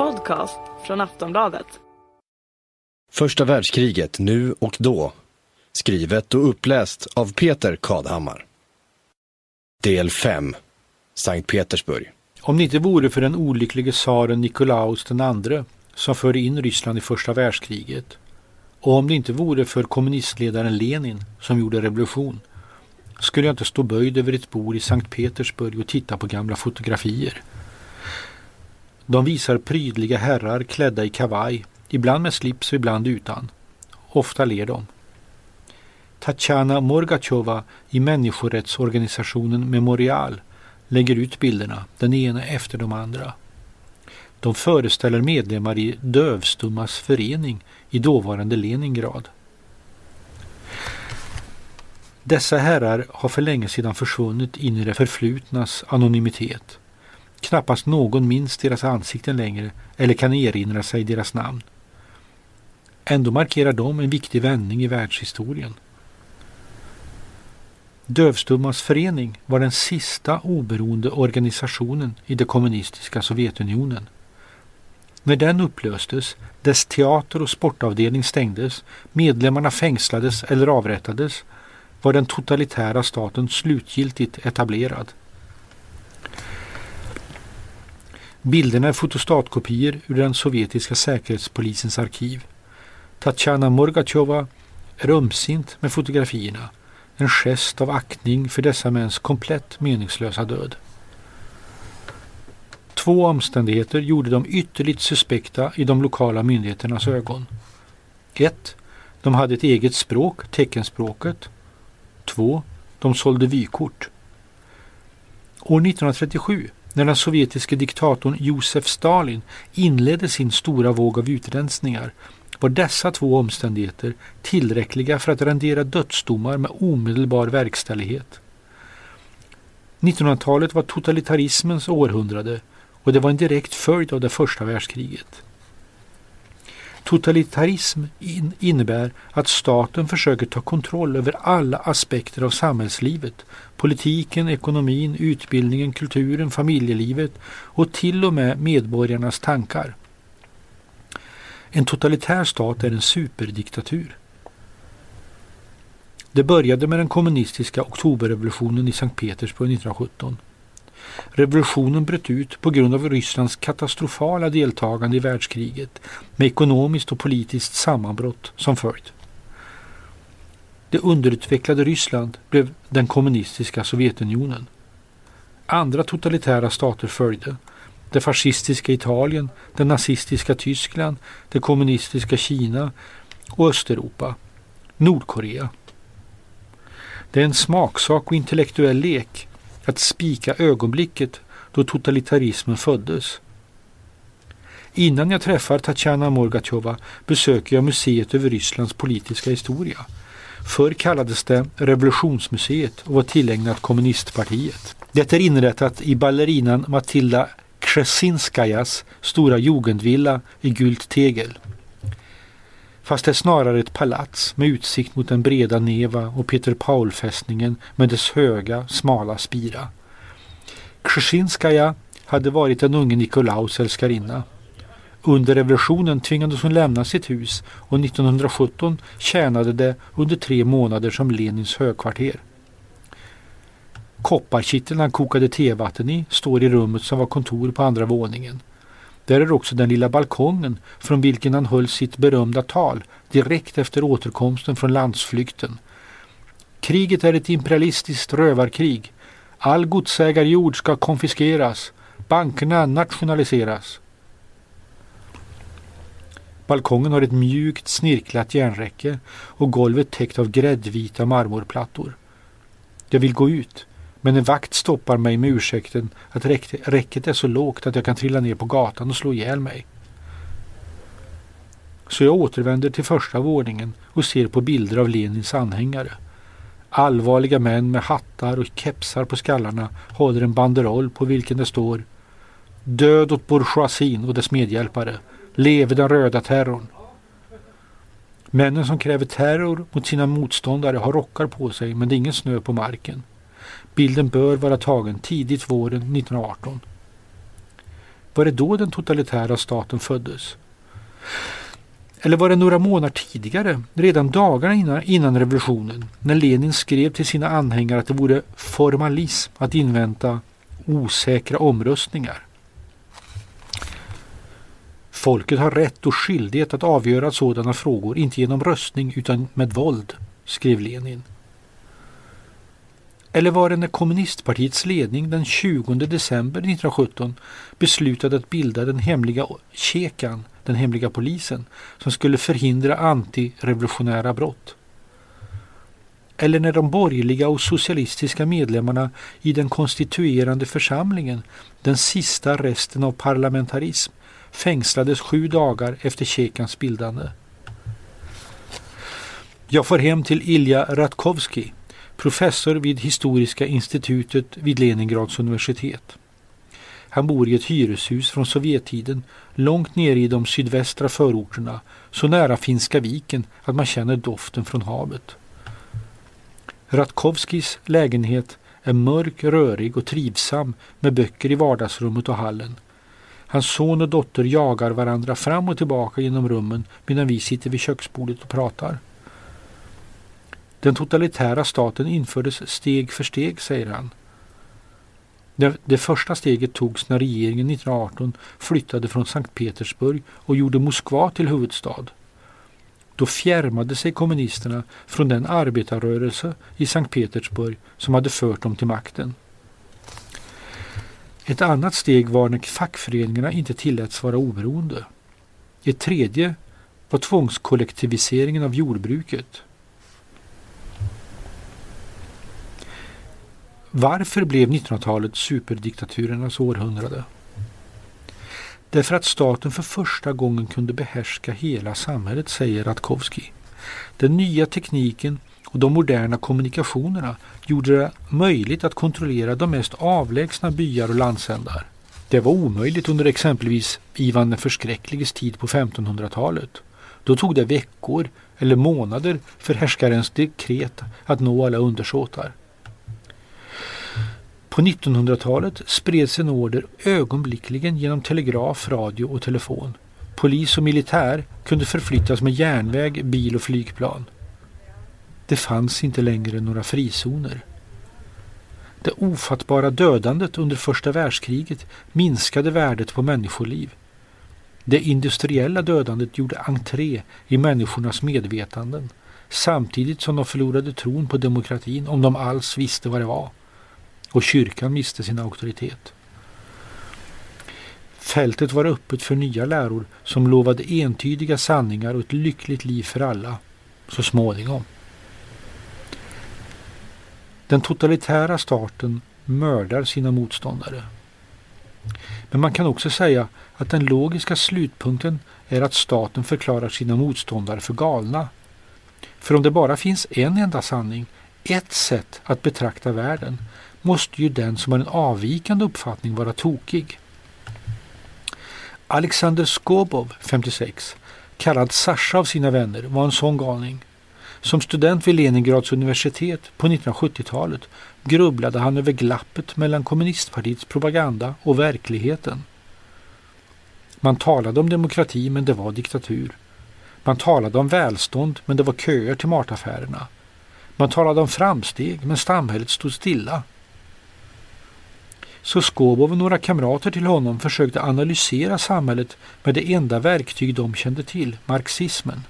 podcast från Aftonbladet. Första världskriget nu och då. Skrivet och uppläst av Peter Kadhammar. Del 5. Sankt Petersburg. Om det inte vore för den olycklige tsaren Nikolaus II som förde in Ryssland i första världskriget och om det inte vore för kommunistledaren Lenin som gjorde revolution skulle jag inte stå böjd över ett bord i Sankt Petersburg och titta på gamla fotografier. De visar prydliga herrar klädda i kavaj, ibland med slips och ibland utan. Ofta ler de. Tatjana Morgatjova i människorättsorganisationen Memorial lägger ut bilderna, den ena efter de andra. De föreställer medlemmar i Dövstummas förening i dåvarande Leningrad. Dessa herrar har för länge sedan försvunnit in i det förflutnas anonymitet. Knappast någon minns deras ansikten längre eller kan erinra sig deras namn. Ändå markerar de en viktig vändning i världshistorien. Dövstummas förening var den sista oberoende organisationen i det kommunistiska Sovjetunionen. När den upplöstes, dess teater och sportavdelning stängdes, medlemmarna fängslades eller avrättades, var den totalitära staten slutgiltigt etablerad. Bilderna är fotostatkopior ur den sovjetiska säkerhetspolisens arkiv. Tatjana Morgatjova är ömsint med fotografierna. En gest av aktning för dessa mäns komplett meningslösa död. Två omständigheter gjorde dem ytterligt suspekta i de lokala myndigheternas ögon. 1. De hade ett eget språk, teckenspråket. 2. De sålde vykort. År 1937 när den sovjetiske diktatorn Josef Stalin inledde sin stora våg av utrensningar var dessa två omständigheter tillräckliga för att rendera dödsdomar med omedelbar verkställighet. 1900-talet var totalitarismens århundrade och det var en direkt följd av det första världskriget. Totalitarism innebär att staten försöker ta kontroll över alla aspekter av samhällslivet. Politiken, ekonomin, utbildningen, kulturen, familjelivet och till och med medborgarnas tankar. En totalitär stat är en superdiktatur. Det började med den kommunistiska oktoberrevolutionen i Sankt Petersburg 1917. Revolutionen bröt ut på grund av Rysslands katastrofala deltagande i världskriget med ekonomiskt och politiskt sammanbrott som följd. Det underutvecklade Ryssland blev den kommunistiska Sovjetunionen. Andra totalitära stater följde. Det fascistiska Italien, det nazistiska Tyskland, det kommunistiska Kina och Östeuropa. Nordkorea. Det är en smaksak och intellektuell lek att spika ögonblicket då totalitarismen föddes. Innan jag träffar Tatjana Morgatjova besöker jag museet över Rysslands politiska historia. Förr kallades det Revolutionsmuseet och var tillägnat kommunistpartiet. Det är inrättat i ballerinan Matilda Kresinskajas stora jugendvilla i gult tegel. Fast det är snarare ett palats med utsikt mot den breda Neva och Peter Paul-fästningen med dess höga, smala spira. Krzesinskaja hade varit den unge Nikolaus älskarinna. Under revolutionen tvingades hon lämna sitt hus och 1917 tjänade det under tre månader som Lenins högkvarter. Kopparkitteln han kokade tevatten i står i rummet som var kontor på andra våningen. Där är också den lilla balkongen från vilken han höll sitt berömda tal direkt efter återkomsten från landsflykten. Kriget är ett imperialistiskt rövarkrig. All godsägarjord ska konfiskeras. Bankerna nationaliseras. Balkongen har ett mjukt snirklat järnräcke och golvet täckt av gräddvita marmorplattor. Jag vill gå ut. Men en vakt stoppar mig med ursäkten att räcket är så lågt att jag kan trilla ner på gatan och slå ihjäl mig. Så jag återvänder till första våningen och ser på bilder av Lenins anhängare. Allvarliga män med hattar och kepsar på skallarna håller en banderoll på vilken det står Död åt bourgeoisien och dess medhjälpare. Leve den röda terrorn. Männen som kräver terror mot sina motståndare har rockar på sig men det är ingen snö på marken. Bilden bör vara tagen tidigt våren 1918. Var det då den totalitära staten föddes? Eller var det några månader tidigare, redan dagarna innan, innan revolutionen, när Lenin skrev till sina anhängare att det vore formalism att invänta osäkra omröstningar? Folket har rätt och skyldighet att avgöra sådana frågor, inte genom röstning utan med våld, skrev Lenin. Eller var det när kommunistpartiets ledning den 20 december 1917 beslutade att bilda den hemliga Tjekan, den hemliga polisen, som skulle förhindra antirevolutionära brott? Eller när de borgerliga och socialistiska medlemmarna i den konstituerande församlingen, den sista resten av parlamentarism, fängslades sju dagar efter Tjekans bildande. Jag får hem till Ilja Ratkovskij professor vid Historiska institutet vid Leningrads universitet. Han bor i ett hyreshus från Sovjettiden långt nere i de sydvästra förorterna, så nära Finska viken att man känner doften från havet. Ratkovskis lägenhet är mörk, rörig och trivsam med böcker i vardagsrummet och hallen. Hans son och dotter jagar varandra fram och tillbaka genom rummen medan vi sitter vid köksbordet och pratar. Den totalitära staten infördes steg för steg, säger han. Det, det, första steget togs när regeringen 1918 flyttade från Sankt Petersburg och gjorde Moskva till huvudstad. Då fjärmade sig kommunisterna från den arbetarrörelse i Sankt Petersburg som hade fört dem till makten. Ett annat steg var när fackföreningarna inte tilläts vara oberoende. Ett tredje var tvångskollektiviseringen av jordbruket. Varför blev 1900-talet superdiktaturernas århundrade? Därför att staten för första gången kunde behärska hela samhället, säger Ratkovski. Den nya tekniken och de moderna kommunikationerna gjorde det möjligt att kontrollera de mest avlägsna byar och landsändar. Det var omöjligt under exempelvis Ivan den förskräckliges tid på 1500-talet. Då tog det veckor eller månader för härskarens dekret att nå alla undersåtar. På 1900-talet spreds en order ögonblickligen genom telegraf, radio och telefon. Polis och militär kunde förflyttas med järnväg, bil och flygplan. Det fanns inte längre några frizoner. Det ofattbara dödandet under första världskriget minskade värdet på människoliv. Det industriella dödandet gjorde entré i människornas medvetanden samtidigt som de förlorade tron på demokratin om de alls visste vad det var. Och kyrkan miste sin auktoritet. Fältet var öppet för nya läror som lovade entydiga sanningar och ett lyckligt liv för alla, så småningom. Den totalitära staten mördar sina motståndare. Men man kan också säga att den logiska slutpunkten är att staten förklarar sina motståndare för galna. För om det bara finns en enda sanning, ett sätt att betrakta världen, måste ju den som har en avvikande uppfattning vara tokig. Alexander Skobov, 56, kallad Sasha av sina vänner, var en sån galning. Som student vid Leningrads universitet på 1970-talet grubblade han över glappet mellan kommunistpartiets propaganda och verkligheten. Man talade om demokrati men det var diktatur. Man talade om välstånd men det var köer till mataffärerna. Man talade om framsteg men samhället stod stilla. Så Skobov och några kamrater till honom försökte analysera samhället med det enda verktyg de kände till, marxismen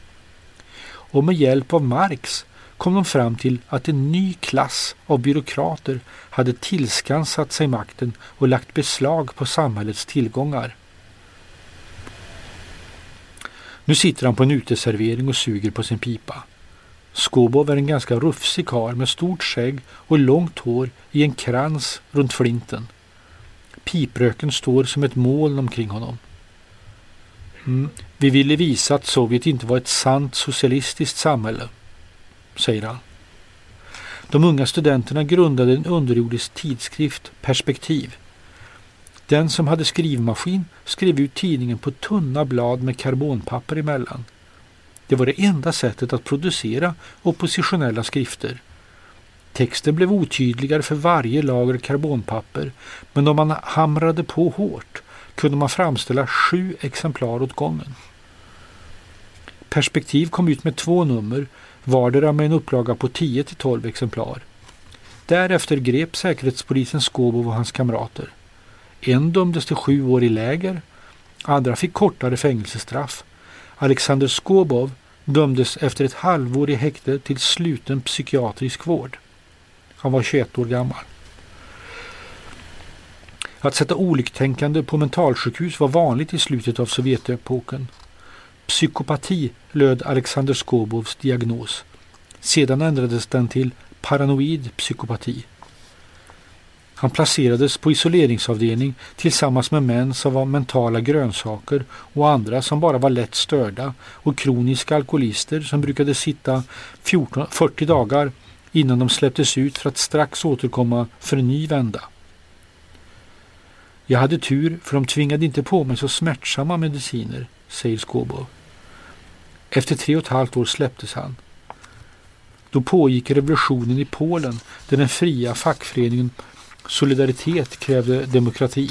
och med hjälp av Marx kom de fram till att en ny klass av byråkrater hade tillskansat sig makten och lagt beslag på samhällets tillgångar. Nu sitter han på en uteservering och suger på sin pipa. Skobov är en ganska rufsig karl med stort skägg och långt hår i en krans runt flinten. Pipröken står som ett moln omkring honom. Mm. Vi ville visa att Sovjet inte var ett sant socialistiskt samhälle, säger han. De unga studenterna grundade en underjordisk tidskrift, Perspektiv. Den som hade skrivmaskin skrev ut tidningen på tunna blad med karbonpapper emellan. Det var det enda sättet att producera oppositionella skrifter. Texten blev otydligare för varje lager karbonpapper men om man hamrade på hårt kunde man framställa sju exemplar åt gången. Perspektiv kom ut med två nummer, vardera med en upplaga på 10 till 12 exemplar. Därefter grep säkerhetspolisen Skobov och hans kamrater. En dömdes till sju år i läger, andra fick kortare fängelsestraff. Alexander Skobov dömdes efter ett halvår i häkte till sluten psykiatrisk vård. Han var 21 år gammal. Att sätta oliktänkande på mentalsjukhus var vanligt i slutet av Sovjetepoken. Psykopati löd Alexander Skobovs diagnos. Sedan ändrades den till paranoid psykopati. Han placerades på isoleringsavdelning tillsammans med män som var mentala grönsaker och andra som bara var lätt störda och kroniska alkoholister som brukade sitta 14, 40 dagar innan de släpptes ut för att strax återkomma för en ny vända. Jag hade tur för de tvingade inte på mig så smärtsamma mediciner, säger Skobov. Efter tre och ett halvt år släpptes han. Då pågick revolutionen i Polen där den fria fackföreningen Solidaritet krävde demokrati.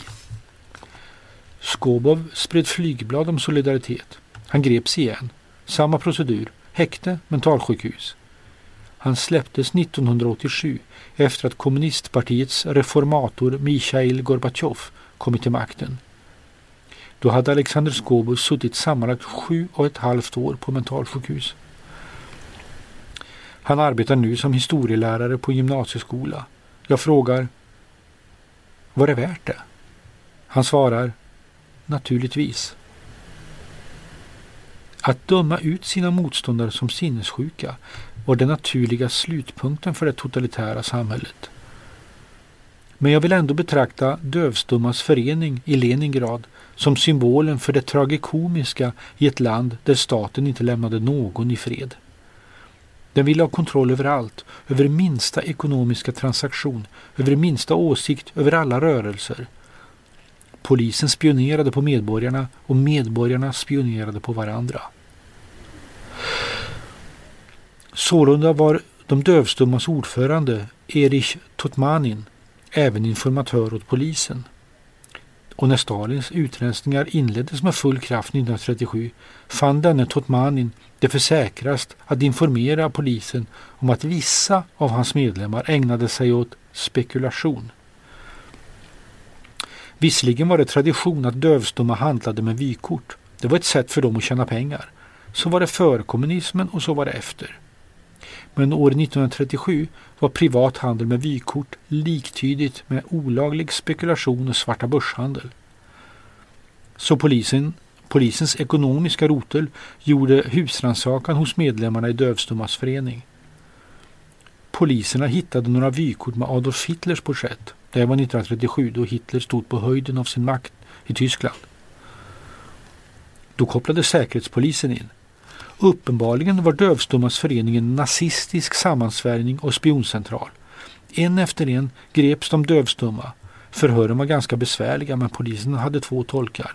Skobov spred flygblad om solidaritet. Han greps igen. Samma procedur. Häkte, mentalsjukhus. Han släpptes 1987 efter att kommunistpartiets reformator Mikhail Gorbatjov kommit till makten. Då hade Alexander Skobo suttit sammanlagt sju och ett halvt år på mentalsjukhus. Han arbetar nu som historielärare på gymnasieskola. Jag frågar Var det värt det? Han svarar Naturligtvis. Att döma ut sina motståndare som sinnessjuka var den naturliga slutpunkten för det totalitära samhället. Men jag vill ändå betrakta Dövstummas förening i Leningrad som symbolen för det tragikomiska i ett land där staten inte lämnade någon i fred. Den ville ha kontroll över allt, över minsta ekonomiska transaktion, över minsta åsikt, över alla rörelser. Polisen spionerade på medborgarna och medborgarna spionerade på varandra. Sålunda var de dövstummas ordförande Erich Totmanin även informatör åt polisen. Och när Stalins utrensningar inleddes med full kraft 1937 fann denne Totmanin det för säkrast att informera polisen om att vissa av hans medlemmar ägnade sig åt spekulation. Visserligen var det tradition att dövstumma handlade med vykort. Det var ett sätt för dem att tjäna pengar. Så var det före kommunismen och så var det efter. Men år 1937 var privat handel med vykort liktydigt med olaglig spekulation och svarta börshandel. Så polisen, polisens ekonomiska rotel gjorde husrannsakan hos medlemmarna i Dövstummas förening. Poliserna hittade några vykort med Adolf Hitlers porträtt. Det var 1937 då Hitler stod på höjden av sin makt i Tyskland. Då kopplade säkerhetspolisen in. Uppenbarligen var Dövstummas förening en nazistisk sammansvärjning och spioncentral. En efter en greps de dövstumma. Förhören var ganska besvärliga men polisen hade två tolkar.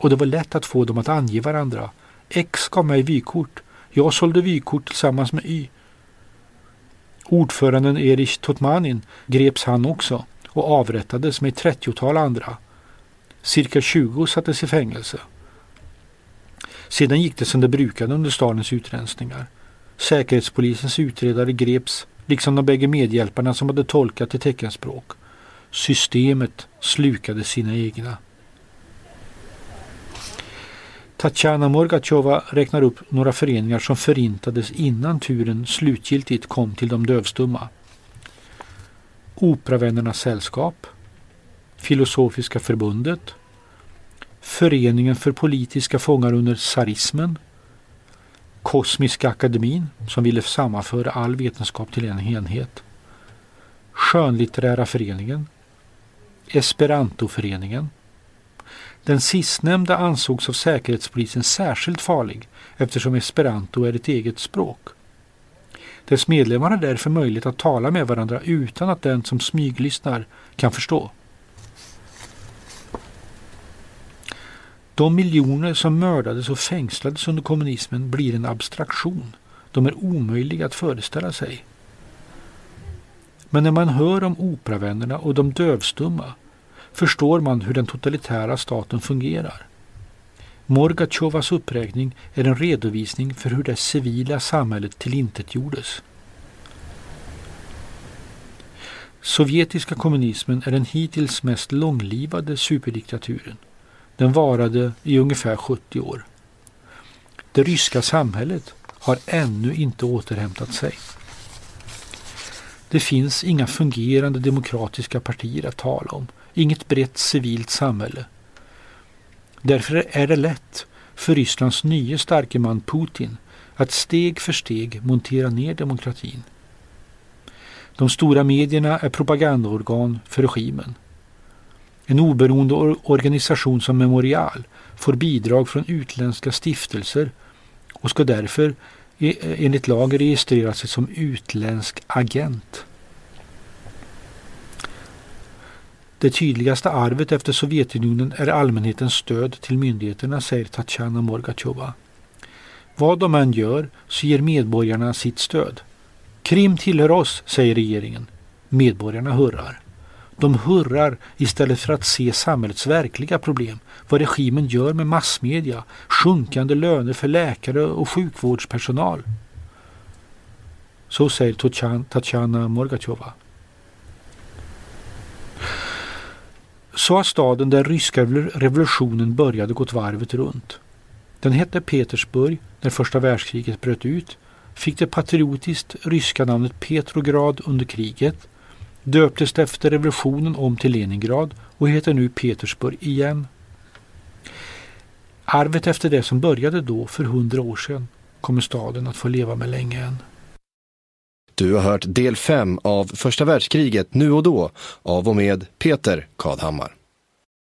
Och det var lätt att få dem att ange varandra. X gav mig vykort. Jag sålde vykort tillsammans med Y. Ordföranden Erich Totmanin greps han också och avrättades med ett trettiotal andra. Cirka 20 sattes i fängelse. Sedan gick det som det brukade under Stalins utrensningar. Säkerhetspolisens utredare greps, liksom de bägge medhjälparna som hade tolkat till teckenspråk. Systemet slukade sina egna. Tatjana Morgatjova räknar upp några föreningar som förintades innan turen slutgiltigt kom till de dövstumma. Operavännernas sällskap, Filosofiska förbundet, Föreningen för politiska fångar under tsarismen, Kosmiska akademin som ville sammanföra all vetenskap till en enhet, Skönlitterära föreningen, Esperantoföreningen. Den sistnämnda ansågs av Säkerhetspolisen särskilt farlig eftersom esperanto är ett eget språk. Dess medlemmar har därför möjlighet att tala med varandra utan att den som smyglyssnar kan förstå. De miljoner som mördades och fängslades under kommunismen blir en abstraktion. De är omöjliga att föreställa sig. Men när man hör om operavännerna och de dövstumma förstår man hur den totalitära staten fungerar. Morgatjovas uppräkning är en redovisning för hur det civila samhället tillintetgjordes. Sovjetiska kommunismen är den hittills mest långlivade superdiktaturen. Den varade i ungefär 70 år. Det ryska samhället har ännu inte återhämtat sig. Det finns inga fungerande demokratiska partier att tala om, inget brett civilt samhälle. Därför är det lätt för Rysslands nye starke man Putin att steg för steg montera ner demokratin. De stora medierna är propagandaorgan för regimen. En oberoende organisation som Memorial får bidrag från utländska stiftelser och ska därför enligt lag registrera sig som utländsk agent. Det tydligaste arvet efter Sovjetunionen är allmänhetens stöd till myndigheterna, säger Tatjana Morgatjova. Vad de än gör så ger medborgarna sitt stöd. Krim tillhör oss, säger regeringen. Medborgarna hurrar. De hurrar istället för att se samhällets verkliga problem, vad regimen gör med massmedia, sjunkande löner för läkare och sjukvårdspersonal. Så säger Tatjana Morgatjova. Så har staden där ryska revolutionen började gått varvet runt. Den hette Petersburg när första världskriget bröt ut, fick det patriotiskt ryska namnet Petrograd under kriget, döptes efter revolutionen om till Leningrad och heter nu Petersburg igen. Arvet efter det som började då för hundra år sedan kommer staden att få leva med länge än. Du har hört del 5 av första världskriget nu och då av och med Peter Kadhammar.